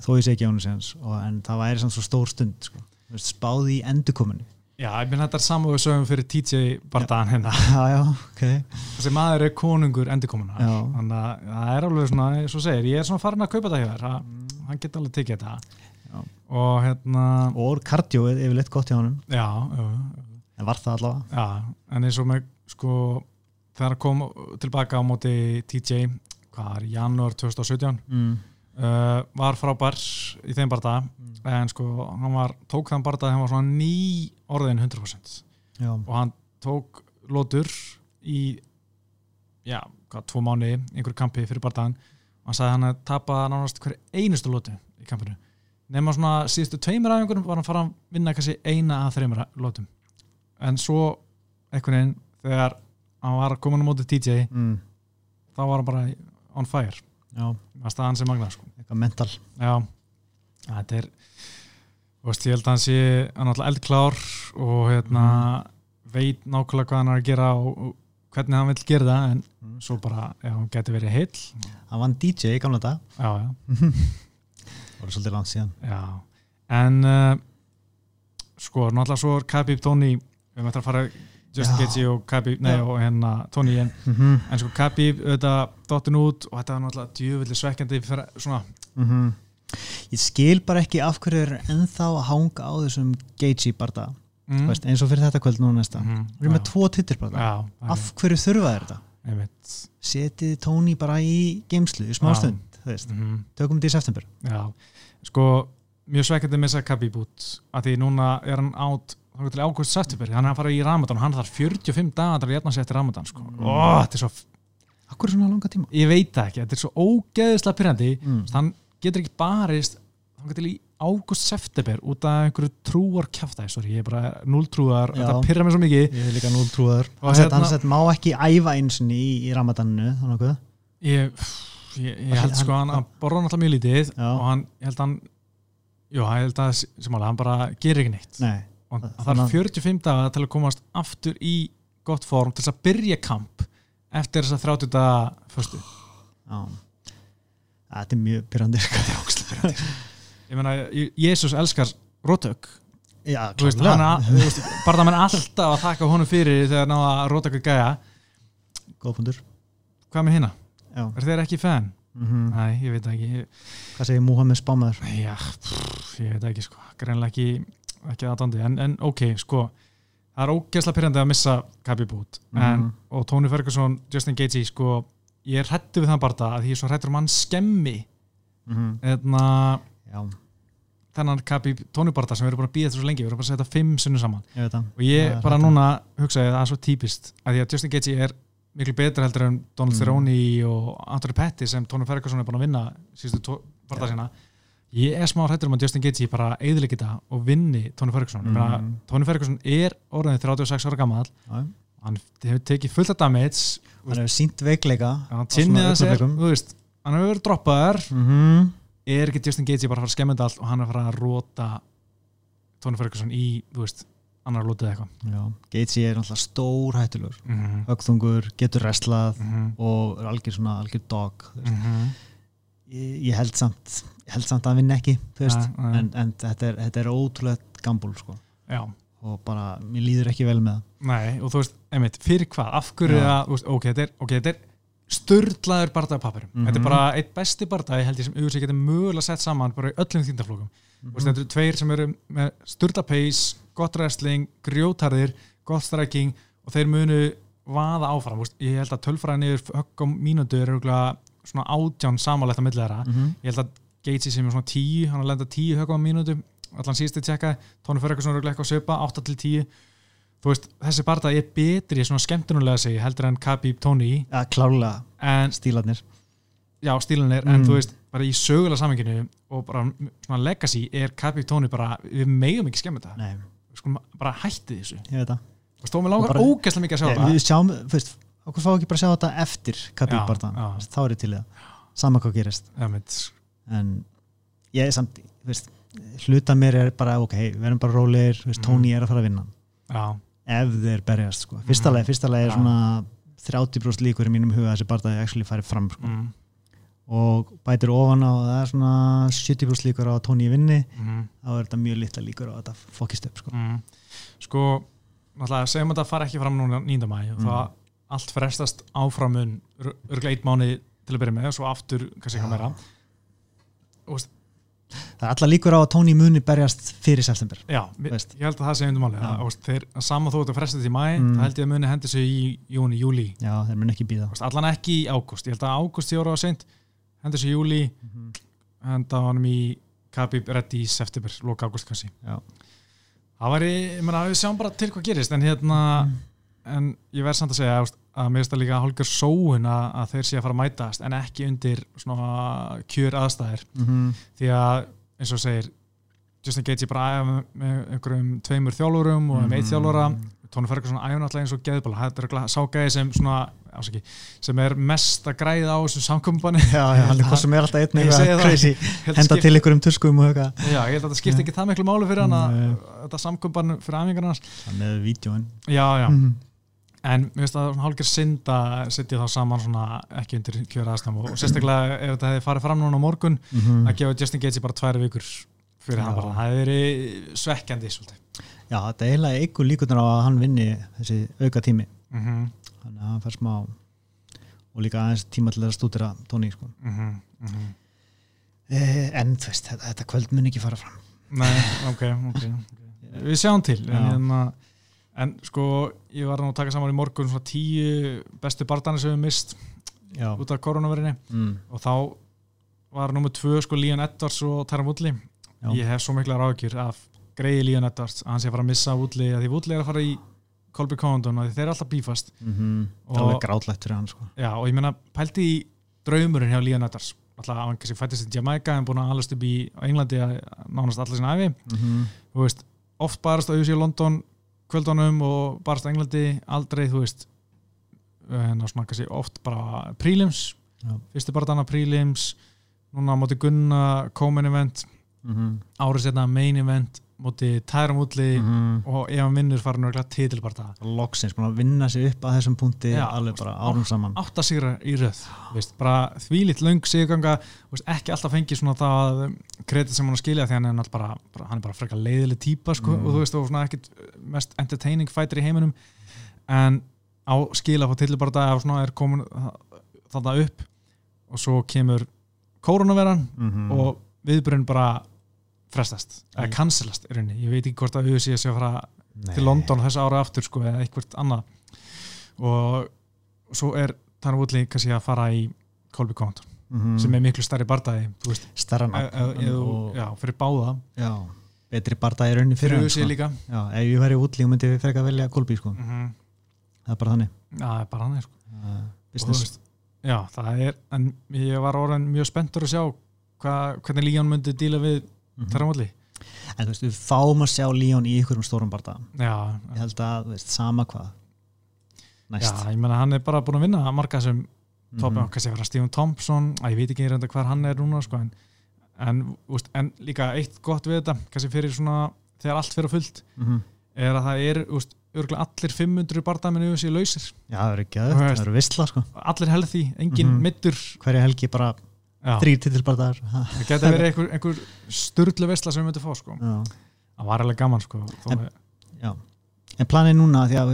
þó ég segi ekki ánum séns en það væri samt svo stór stund sko. Spáði í endurkominu Já, ég menn þetta er saman við sögum fyrir TJ bardaðan hérna. <laughs> Já, já, ok. Þessi maður er konungur endurkomuna Já. þannig að það er alveg svona, eins og segir ég er svona farin að kaupa það þér. Ha- hann getur alveg tekið þetta. Já. og hérna og kardió er yfirleitt gott hjá já, en var það allavega? Já, en eins og með sko, þegar hann kom tilbaka á móti TJ, hvað er, janúar 2017, mm. uh, var frábær í þeim barða, en sko, hann var, tók þann barða, hann var svona ný orðin 100% já, og hann tók lótur í, já, hvað, tvo mánu, einhverju kampi fyrir barðan, og hann sagði hann að tapa nánast hverju einustu lótu í kampinu. Nefna svona síðustu tveimur aðeingurum var hann fara að vinna kannski eina að þreimur lótum. En svo einhvern veginn þegar hann var komin á móti TJ mm. þá var hann bara on fire. Já, það staðan sem magna sko. eitthvað mental. Já, þetta er veist, ég held að hann sé er alltaf eldklár og hérna, veit nákvæmlega hvað hann er að gera og, hvernig hann vil gera það en Mm. svo bara, ef hann geti verið heill. Hann vann DJ í gamla dag já, já, <laughs> það var svolítið langt síðan. Já. En uh, sko, náttúrulega svo er Khabib Tony við möttum að fara Justin. Gaethje og Khabib, nei og hérna Tony en, mm -hmm. en sko Khabib þetta dottin út og þetta er náttúrulega djöfulli svekkjandi fyrir svona. Mhm. ég skil bara ekki af hverju er ennþá að hanga á þessum Gagey barða mm, Veist, eins og fyrir þetta kvöld núna næsta. Mhm, við erum með tvo titilbarða já, af hverju þurfa þeir þetta? Setið Tony bara í geimslu í smá stund mhm, tökum þetta í september. Já, sko mjög svekkjandi að missa Khabib út að því núna er hann átt þá til ágúst september, hann er að fara í Ramadan og hann þarf 45 dagar að jætna sig eftir Ramadan sko. Mm. Ó, þetta er svo, Akkur er svona langa tíma? ég veit ekki þetta er svo ógeðislega pyrrandi Mm. hann getur ekki barist hann til í ágúst september út af einhverju trúar kjafta sorry, ég er bara núltrúar, þetta pyrra mig svo mikið Ég er líka núl trúaður Og Hann sett, hérna- sett má ekki æfa einsinni í, í ramadaninu þannig að ég, ég, ég held sko hann, hann borða náttúrulega mjög lítið Já. og hann, ég held hann jú, ég held að sem alveg, hann bara gerir ekki neitt nei, og Það- er þannig 45 daga til að komast aftur í gott form til þess að byrja kamp eftir þess að 30 daga föstu. Já. Þetta er mjög pyrrandi <laughs> ég meina, Jésús elskar rótök já, er- veist, bara það menn alltaf að þakka honum fyrir þegar náða ykkur gæja góð fundur hvað með já. Er þeir ekki fan? Mm Næ, ég veit ekki. Hvað segir Múhammed Spámaður? Já, pff, ég veit ekki sko. Greinlega ekki, ekki aðdandi en, en ok, sko það er ógeðslega pyrrandi að missa Kabi Bút en, Mhm. og Tony Ferguson, Justin Gaethje sko, ég er hrættu við þann barða að ég er svo hrættur um hann skemmi. Mm eðna, já, þennan Kabi Tony barða sem við erum býða þetta svo lengi við erum bara að setja fimm sinnum saman. Ég og ég Já, bara þetta- núna hugsaði að það er svo típist að því að Justin Gaethje er miklu betur heldur en Donald Mm. Cerrone og Anthony Pettis sem Tony Ferguson er búin að vinna síðustu barða Já. sína ég er smá hrættur um að Justin Gaethje bara eðileggi þetta og vinni Tony Ferguson mm. Mhm. Tony Ferguson er orðin 36 ára gammal hann hefur tekið fullt af damage hann hefur sínt veikleika hann tinnið að sér, þú veist hann hefur verið droppaðar mm er ekki Justin Gaethje bara að fara að skemma þetta allt og hann er að fara að róta Tony Ferguson í, þú veist annar lótið eitthvað Gaethje er náttúrulega stór hættulegur mm -hmm. högþungur, getur wrestlað mm -hmm. og er algjör svona algjör dog þú veist. Mhm. ég, ég held samt ég held samt að vinna ekki veist. Nei. en, en þetta, er, þetta er ótrúlega gambul sko. og bara, mér líður ekki vel með það nei, og þú veist, einmitt, fyrir hvað, af hverju Já. að, þú veist, ok, þetta er, okay, þetta er sturdlaður bardaði pappirum, Mhm. þetta er bara eitt besti bardaði, held ég, sem auðvitað getur mögulega sett saman bara í öllum þýndaflókum, mm. Mhm. þetta eru tveir sem eru með sturda pace, gott wrestling grjótarðir, gott striking og þeir munu vaða áfram ég held að tölfræðin yfir höggum mínútu er örugglega svona átján samanlegt á milli þeirra, Mhm. ég held að Gaethje sem er svona tíu, hann er lenda tíu höggum á mínútu. Allan síðusti tjekka, er örugglega eitthvað að svipa, 8 til 10 þú veist, þessi barða er betri svona skemmtunulega segi, heldur en Khabib Tóni ja, klárlega. En stílarnir. Já, stílun er, en Mm. þú veist bara í sögulega samenginu og bara svona legacy er Khabib Tóni bara, við megum ekki skemmt þetta, við skulum bara hætti þessu. Ég veit það. Og stóðum við langar ógæslega mikið að sjá það. við sjáum, veist, okkur fá ekki bara að sjá þetta eftir kapíbartan, þá er ég til í það sama hvað gerist mitt, en ég er samt, veist hluta mér er bara, ok, við erum bara rólegir þú veist, Mhm. Tony er að fara að vinna já, ef þeir berjast, sko, fyrsta Mhm. leið fyrsta leið er svona 30% líkur í mínum huga þessi bardaði actually farið fram sko. mm, og bætir ofan á það er svona 70% líkur á að Tony vinni mm, þá er þetta mjög litla líkur á að þetta fokkist upp sko. mm. sko náttúrulega, segjum að þetta fara ekki fram núna 9. mæ og Mm. það allt frestast áframun örglega eitt mánu til að byrja með og svo aftur, kannski eitthvað meira veist, það er alla líkur á að Tony muni berjast fyrir september Já, Veist. ég held að það sé undir máli Já. að, veist, þeir, að sama þó þetta frestast í mæ Mm. það held ég að muni hendi sig í júni, júli já, þeir mun ekki býða allan ekki í ágúst, ég held að ágúst því ára á seint hendi sig í júli Mhm. henda honum í Khabib reddi í september, loka ágúst kannski Já. það væri, ég meina, við sjáum bara til hvað gerist en hérna, Mm. en ég verð samt að segja að mér finnst það líka hálfgjör sóun að, að þeir sé að fara að mætast en ekki undir svona kjör aðstæðir Mhm. því að eins og segir Justin Gaethje bara að æfa með, einhverjum tveimur þjálfurum og með eitt Mhm. þjálfura Tóni Ferguson æfa náttúrulega eins og geðbala þetta er sá gæði sem svona ásaki, sem er mest að græða á þessu samkombanni já, já, hann er <laughs> hvað sem er alltaf einn Ég segi eitthvað það. crazy henda til ykkur um tuskum og eitthvað já, ég held að þetta skipti ekki það miklu máli fyrir hann að Nei. þetta samkomban fyrir afhengar hans með vídjóin já, já, Mhm. En mér finnst það hálfgjör synd að setja þá saman svona ekki undir kjöra aðstæðum og sérstaklega ef þetta hefði farið fram núna á morgun Mhm. að gefa Justin Gaethje bara tvær vikur fyrir Já. hann bara, það hefði verið svekkjandi svolítið já, þetta er eiginlega ykkur líkurnar á að hann vinni þessi auka tími mm -hmm. þannig að hann fær smá og líka aðeins tíma til að stúdira Tony sko. Mm -hmm. eh, en þú veist, þetta, þetta kvöld mun ekki fara fram Nei, ok, ok. <laughs> Við sjáum til en, Já. hérna, en sko ég var nú að taka saman í morgun svona tíu bestu barndana sem við mist já, út af koronaverinni mm. og þá var nummið tvö sko Leon Edwards og Tyron Woodley ég hef svo mikla ráðgjur af greiði Leon Edwards að hann sé að fara að missa Woodley að því Woodley er að fara í Colby Condon og þeir eru alltaf bífast mm -hmm. Það er alveg grátlægt fyrir hann sko. Já, og ég meina, pælti í draumurinn hjá Leon Edwards alltaf hann kannski fættist í Jamaica en búin að alast upp í Englandi að nánast allir sinna æfi mm -hmm. þú veist, oft barast á UC London kvöldunum og barast á Englandi aldrei, þú veist en svona kannski oft bara prelims Já. fyrsti barndana prelims núna á móti Gunna Comen event mm -hmm. árið setna main event móti Tyron Woodley Mhm. og ef hann vinnur farin að titilbarta loksins, búin að vinna sig upp að þessum punkti Já, alveg bara árum saman átta sigra í röð veist, bara þvílitt löng sigurganga veist, ekki alltaf fengi svona það kredit sem hann að skilja því hann er bara, bara hann er bara frekar leiðileg típa sko, Mm. og þú veist og svona ekkit mest entertaining fighter í heiminum en á skila á titilbarta og svona er komin þetta upp og svo kemur koronaveran mm -hmm. og viðbrun bara frestast, eða Mm. cancelast í rauninni, ég veit ekki hvort að UFC sé að fara til London þessu ára aftur sko, eða eitthvað annað. Og svo er Tanner Woodley kannski að fara í Colby Covington mm sem er miklu þú veist, starra já, fyrir báða. Já, betri barða í rauninni fyrir USA sko. líka. Já, ef ég væri útlík myndi við frekar velja Kolby sko. mm það er bara þannig. Já, bara hann er sko. uh, business já, það er en ég var orðin mjög spenntur að sjá hva, hvernig Líón myndi díla við Tanner Woodley en þú veist, við fáum að sjá Líón í ykkurum stórum já, ég held að, þú veist, sama hvað næst já, ég menna hann er bara búin að vinna marga þessum toppum, Mhm. kannski að vera Stephen Thompson að ég veit ekki reynda hvar hann er núna sko, en, en, úst, en líka eitt gott við þetta, kannski fyrir svona þegar allt fyrir fullt, Mhm. er að það er úst, örgulega allir 500 bardaminu yfir sig lausir, já, það eru ekki Þú að veist. það eru vissla sko. allir healthy engin Mhm. middur hverja helgi bara þrýr titilbarðar það geta verið einhver, einhver sturglu vesla sem við myndum fá sko. já það var alveg gaman sko. En- en planið núna því að,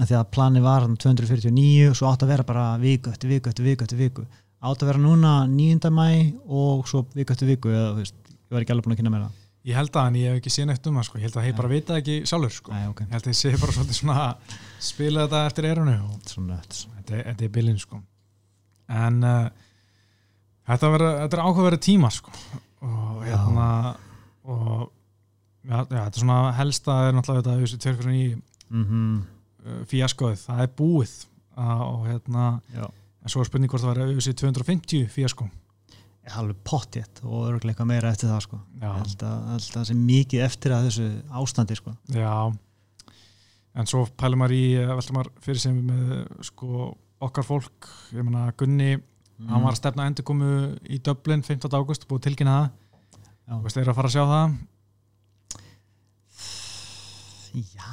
að því að planið var þarna 249 og svo átt að vera bara viku eftir viku eftir viku eftir viku átt að vera núna 9. mæ og svo viku eftir viku eða, veist, ég var ekki alveg búin að kynna mér það ég held að en ég hef ekki séð neitt um það sko. ég held að Já. bara vita ekki sjálfur sko. Nei, ok, ég held að þeir sé bara svolítið svona spila þetta eftir erunu er- þetta er bylinn sko en uh, þetta, vera, þetta er áhugaverið tíma sko. Og hérna og já, þetta er svona helsta er náttúrulega þetta þessi 249 mm -hmm. uh, fíaskoð, það er búið. Uh, og hérna Já, en svo er spurning hvort það var þessi 250 fíasko alveg pottjétt og örgulega eitthvað meira eftir það sko. held að, það sé mikið eftir að þessu ástandi sko. já. En svo pælum maður í eh, veltum maður fyrir sem með sko okkar fólk, ég meina Gunni hann var að stefna endurkomu í Dublin 15. águst, búið tilkynna það. Þú veist, þeir að fara að sjá það Já,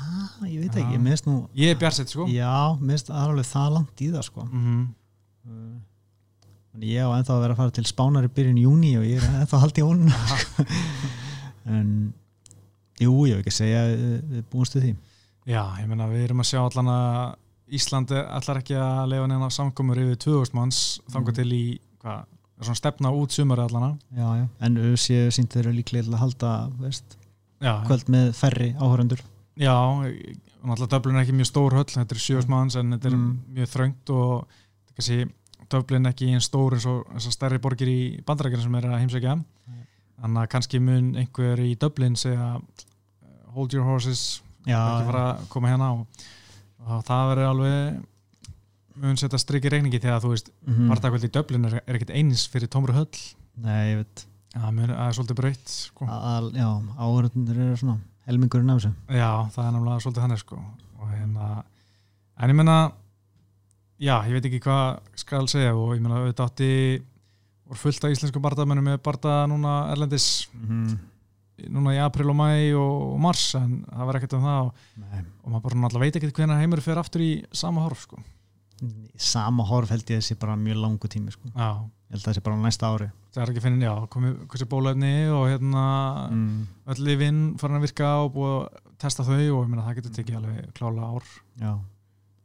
ég veit ekki, ég minnst nú Ég er bjarsett, sko Já, minnst alveg það langt í það sko. mm Þannig ég á ennþá að vera að fara til Spánar í byrjun júni og ég er ennþá haldið í honum <laughs> en jú, ég hef ekki að segja búumstu því Já, ég meina, við erum að sjá allan að Íslandi ætlar ekki að leifa neina samkomur yfir 2000 manns þangar Mm. til í, er svona stefna út sumari allana já, já. en séu sínt þeir eru líklega að halda veist, Já, kvöld með færri áhörundur já náttúrulega Dublin er ekki mjög stór höll þetta er 7 manns en þetta er Mm. mjög þröngt og kannski Dublin ekki einn stór eins og stærri borgir í bandarækjana sem er að heimsækja þannig að kannski mun einhver í Dublin segja hold your horses já, ekki fara að koma hérna og, og það verður alveg mun setja strikki reikningi þegar þú veist mm -hmm. partakvöld í Dublin er, er ekkert eins fyrir tómru höll nei, ég veit það það er svolítið breytt sko. já, áhörundur eru svona helmingurinn af þessu já, það er náttúrulega svolítið hann sko. hérna en ég menna já, ég veit ekki hvað skal segja og ég menna auðvitað átti voru fullt af íslensku bardamennum með barda núna erlendis mm -hmm. Núna í april og mæ og, mars en það var ekkert um það og, nei og maður bara náttúrulega veit ekkert hvernig heimur fer aftur í sama horf sko. sama horf held ég að sé bara mjög langu tími sko. ég held að það sé bara næsta ári það er ekki finnin, já, komið hversi bólefni og hérna mm. öll lifinn farin að virka og búið að testa þau og ég meina það getur tekið alveg klála ár já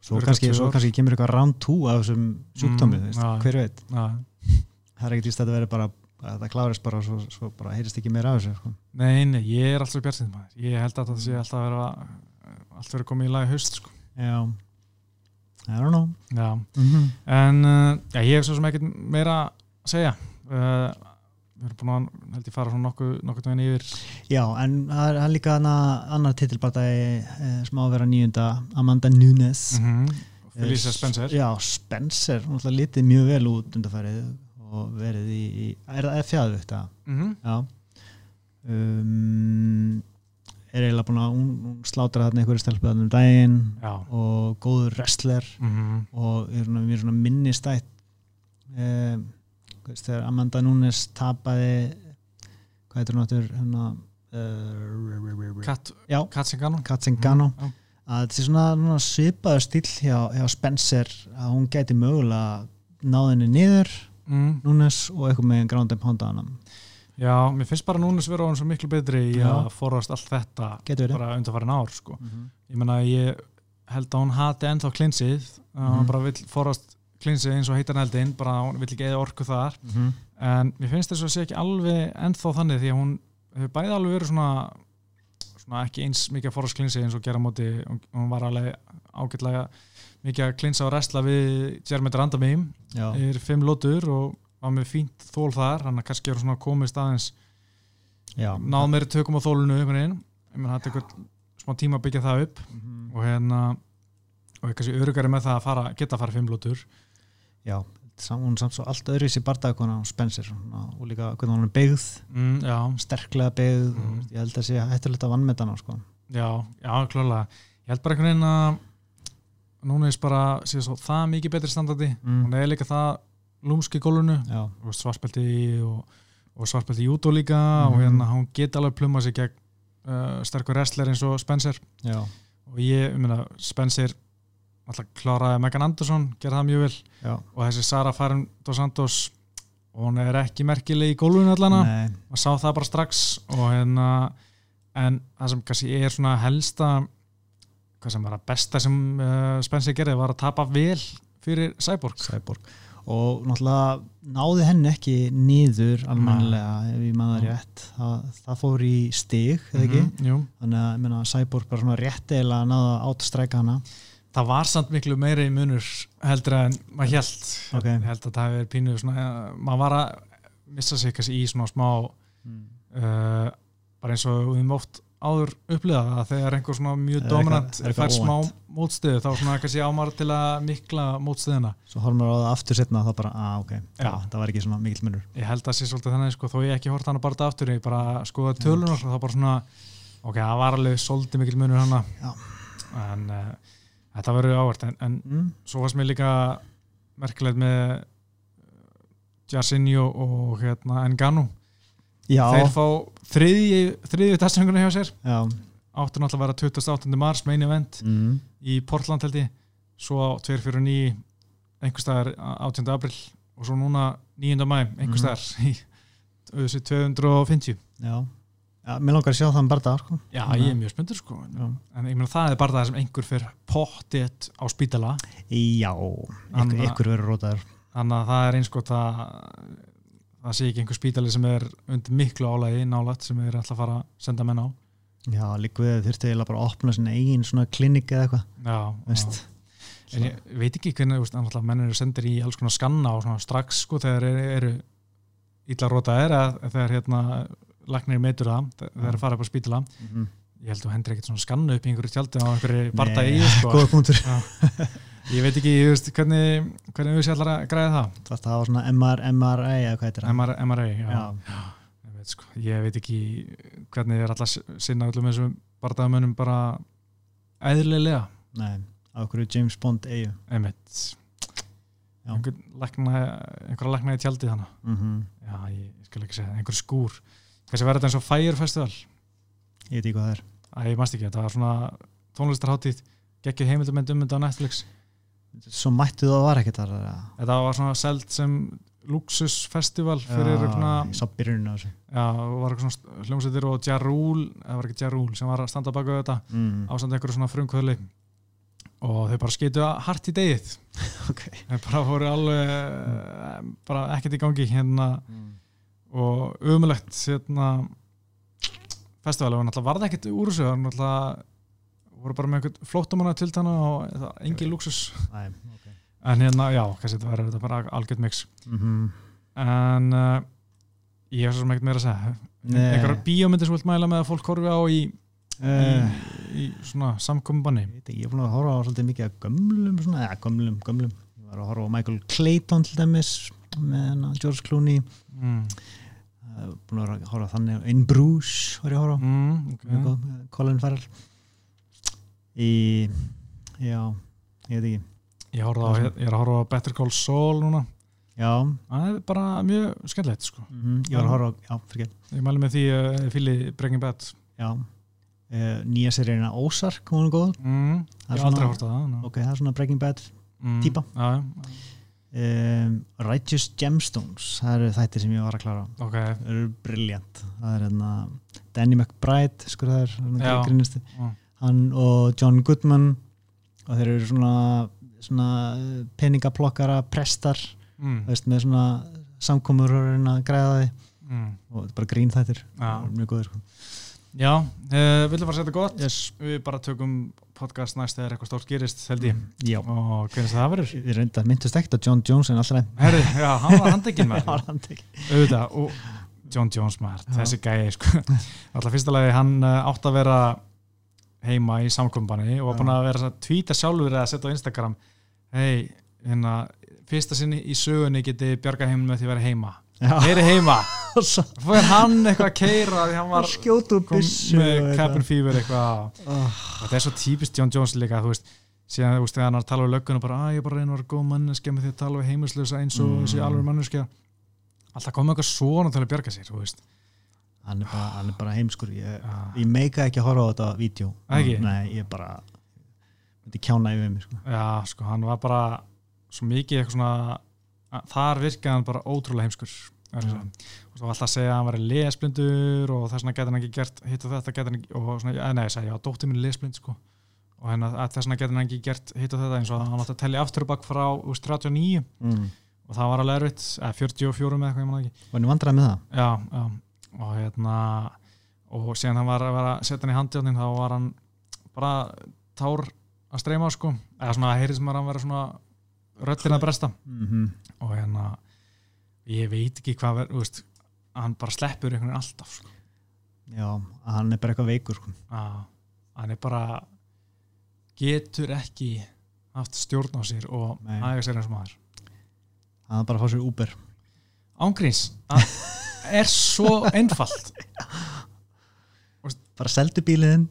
svo Örugglega kannski, svo kannski kemur eitthvað round 2 af þessum sjúkdómi Mm, hver veit, já. það er ekkert víst að þetta veri bara að það klárist bara svo, svo bara heyrist ekki meira af þessu sko. Nei, nei, ég er alltaf maður ég held að það sé alltaf að vera allt verið komið í lagi haust sko. já I don't know já. mm -hmm. en uh, já, ég hef svo sem ekkert meira að segja uh, við erum búin að held ég fara svona nokkuð nokkuð veginn yfir já, en það er, líka annar titilbartæði eh, sem á að vera nýjunda Amanda Nunes mm -hmm. Felicia Spencer já, Spencer, hún ætla litið mjög vel út undarfærið og verið í, í er það fjæðu þetta? mm -hmm. Já um, er eiginlega búin að hún, hún slátra þarna einhverju stelpu þarna um daginn Já og góður wrestler mm -hmm. og er svona, mér svona minnistætt um, veist, þegar Amanda Nunes tapaði hvað heitir hún áttur hérna uh, Kat, já, Katsingano Katzengano Já. að þetta er svona, svipaður stíl hjá, hjá Spencer að hún gæti mögulega náðinni niður mm. Nunes og eitthvað með ground and pound á hann Já, mér finnst bara núna sem vera hann svo miklu betri í Já. að forast allt þetta bara undanfærin ár sko. mm -hmm. ég meina ég held að hún hati ennþá klinsið mm Mhm. hún bara vill forast klinsið eins og heitan eldin bara hún vill ekki eða orku þar en mér finnst þess að sé ekki alveg ennþá þannig því að hún hefur bæði alveg verið svona, ekki eins mikið að forast klinsið eins og gera á móti hún, hún var alveg ágætlega mikið að klinsa og restla við Jeremy Randamim já, er fimm lótur og var með fínt þól þar. Hann að kannski eru svona komist aðeins já. náð meiri tökum á þólunu einhvern veginn. Meina það tekur smá tíma að byggja það upp. Mhm. og hérna og er kannski örugari með það að fara, geta að fara fimm lótur já, hún samt svo allt öðru í bardagakona og Spencer og líka hvernig hún er byggð. Mm, sterklega byggð. Og ég held að sé hættulegt að vannmetana sko. já, já, klálega ég held bara einhvern veginn að núna er bara svo það mikið betri standardi. Mm. hún er líka það lúmski gólunu og svarspelti og, og svarspelti í jútó líka Mhm. og hérna hún geti alveg pluma sig gegn uh, sterkur wrestler eins og Spencer. Já, og ég, ég meina, Spencer alltaf kláraði Megan Anderson gerði það mjög vel. Já. og þessi Sara Farin dos Santos hún er ekki merkileg í gólfinu allana maður sá það bara strax og hérna en það sem kannski er svona helsta hvað sem var að besta sem uh, Spencer gerði var að tapa vel fyrir Cyborg. Cyborg. Og náttúrulega náði henni ekki niður almennilega ef ég maður rétt. Það, það fór í stig Mhm, jú. þannig að ég meina, Cyborg bara svona rétt eða að náða átstræka hana. Það var samt miklu meiri munur heldur en maður held Ok. ég held að það hefur verið pínu svona, uh, maður var að missa sig kannski í svona smá uh, bara eins og við höfum oft áður upplifað að þegar einhver svona mjög dominant fær smá mótstöðu þá svona kannski ámar til að mikla mótstöðuna svo horfum við á það aftur setna þá bara, að ok, Já. það var ekki svona mikill munur ég held að sé svolítið þannig sko, þó ég ekki hort hana bara aftur ég bara skoða tölunar og þá bara svona ok, það var alveg svolítið mikil munur hana Já. en uh, þetta verður ávart en, en mm. svo varst mér líka merkilegt með Jarsinho og hérna Enganu já, þeir fá þriðji þriðji testsöngunni hjá sér já áttur náttúrulega að vera 28. mars main event mm. í Portland held ég svo 249 einhver staðar 18. april og svo núna 9. mæ einhver Mhm. staðar í þessi 250 já, já, mér langar að sjá þann bara sko. já Já. ég er mjög spöndur sko já, en ég meina það er bara það sem einhver fyrir pottið á spítala já ykkur, ykkur verður rótaður þannig að það er eins gott að það sé ekki einhver spítali sem er undir miklu álægi nálægt sem er alltaf að fara að senda menn á. Já, líka við þurfti eiginlega bara að opna sinna eigin svona klinik eða eitthvað en ég veit ekki hvernig alltaf menn eru sendir í alls konar skanna og svona strax sko þegar eru, eru illa rótaðir eða þegar hérna lagnir metur það þegar þeir fara upp á spítala. Mm -hmm. ég held að hendur ekkert svona skannu upp í einhverju tjaldi á einhverju barda í sko. <laughs> góða punktur <laughs> ég veit ekki, ég veist, hvernig hvernig við sér allar að græða það? Það var svona MR, MRA eða hvað heitir það? MR, MRA, já, já, Ég veit, sko, ég veit ekki hvernig er alltaf sinna öllum þessum bardaðamönnum bara eðlilega. Nei, á okkur James Bond eigu einmitt. Já. einhver lækna, einhverja lækna í tjaldi þannig mm já, ég, skal ekki segja, einhver skúr. Kannski verður þetta eins og Fire Festival? Ég veit ekki hvað það er. Æ, ég mæst ekki, þetta var svona tónlistarháttíð geggið heimildumend um þetta á Netflix svo mættu það var ekkert þar eða? þetta var svona selt sem luxusfestival fyrir svona, já, var svona hljómsveitir og Ja Rule, það var ekki Ja Rule sem var að standa baka þetta mm. ásand einhverju svona frumkvöðli. Og þau bara skitu hart í degið <laughs> ok. Þau bara voru alveg eh, bara ekkert í gangi hérna. Mm. og umulegt hérna festival. Og náttúrulega var það ekkert úr þessu það var náttúrulega voru bara með einhvern flóttamanna til þannig og það, engin luxus Æ, okay. en hérna, já, kannski þetta var þetta bara algjörð mix mm -hmm. en uh, ég hef svo sem ekkert meira að segja Nei. einhverjar bíómyndir sem vilt mæla með að fólk horfi á í, uh, í, í svona veit ekki, ég er búin að horfa á svolítið mikið að gömlum svona, eða gömlum, gömlum ég var að horfa á Michael Clayton til dæmis með hana George Clooney mm. uh, búin að horfa þannig In Bruges var ég að horfa Mm, okay. Colin Farrell í já, ég veit ekki. Ég, á, ég er að horfa á Better Call Saul núna. Já, það er bara mjög skemmtilegt sko. mm ég var að horfa á, já, fyrir ekki ég mæli með því uh, fylli Breaking Bad. Já, uh, nýja seríina Ozark, hún er góð. Mm, ég er aldrei hort á það ná. ok, það er svona Breaking Bad mm, típa. já, já, um, Righteous Gemstones það eru þættir sem ég var að klára ok, það eru briljant það er hérna Danny McBride skur það er Já. Já. Hann og John Goodman og þeir eru svona, svona eh, peningaplokkara prestar mm, veist, með svona samkomur að græða því mm, og þetta er bara grín þættir Já. mjög góður sko. já uh, viljum fara að setja gott? Yes. við bara tökum podcast næst þegar eitthvað stórt gerist held ég. Já, og hvernig það verður. Ég reynda myndist ekkert að John Jones en alltaf Herri, já, hann var handekinn <laughs> með auðvitað og John Jones maður, þessi gæi sko. alltaf fyrsta lagi hann uh, átt að vera heima í samkombanni og var búin að vera að tvíta sjálfur eða setja á Instagram hei, hérna fyrsta sinni í sögunni geti bjarga heiminn með því að vera heima. Já. heyri heima, <laughs> fór hann eitthvað að keira því hann var skjótu kom með cabin fever eitthvað. Oh, þetta er svo típist John Jones líka þú veist, síðan þú veist þegar hann er að tala við löggun og bara að ég bara að reyna að vera góð manneskja með því að tala við heimilslösa eins og Mm. þessi alveg manneskja. Alltaf komið eitthvað svona til að bjarga sér þú veist hann, er bara, hann er bara heimskur. Ég, ég meika ekki að horfa á þetta vídeo. Nei, ég bara myndi kjána yfir mig sko. Já, sko, hann var bara svo mikið eitthvað svona þar virkaði hann bara ótrúlega heimskur og svo var alltaf að segja að hann var lesblindur og þess vegna gæti hann ekki gert hitt og þetta gæti hann ekki og svona, nei, ég sagði, já, dóttir minn er lesblind sko. Og hérna, að þess vegna gæti hann ekki gert hitt og þetta eins og hann átti að tellja aftur og bakk frá úst, 39 mm. og það var alveg erfitt, eða 44 með eitthvað, ég man ekki. Var hann vandræði með það? já, já, og hérna og síðan hann var að vera að setja hann í handjáðnin þá var hann bara tár að streyma sko eða svona að heyri sem að hann vera svona röddina að bresta Mm -hmm. og hérna ég veit ekki hvað verður, hann bara sleppur einhvern veginn alltaf sko. já, hann er bara eitthvað veikur sko. að hann er bara getur ekki haft stjórn á sér og aðeins sér eins og maður hann er bara að fá sér Uber ángríns, er svo einfalt. Bara seldu bíliðin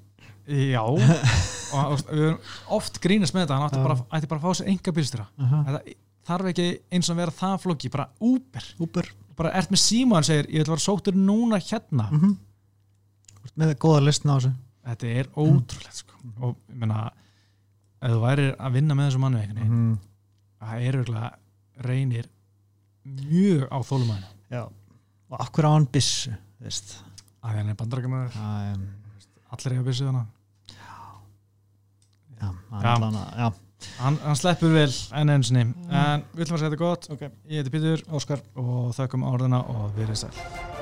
Já. Og, við höfum oft grínast með þetta. Hann ætti bara, ætti bara að fá sér enga bílstjóra. Uh -huh. þarf ekki eins og vera það flóki bara Uber, Uber. Bara ert með síma hann segir, ég að vera sóttur núna hérna. Mm -hmm. með góða listna á þessu. Þetta er ótrúlegt sko. og ég meina ef þú værir að vinna með þessu veginn -hmm. það er virkulega reynir mjög á þólumæðinu já og akkur á hann byssu þú veist? Að hann er bandarækjumæður, um, allir eiga byssu hana já, hann hann, hann sleppur vel enn einu sinni. En við ætlum að segja þetta gott. Ok. ég heiti Pítur, Óskar og þökkum árdina og við erum sæl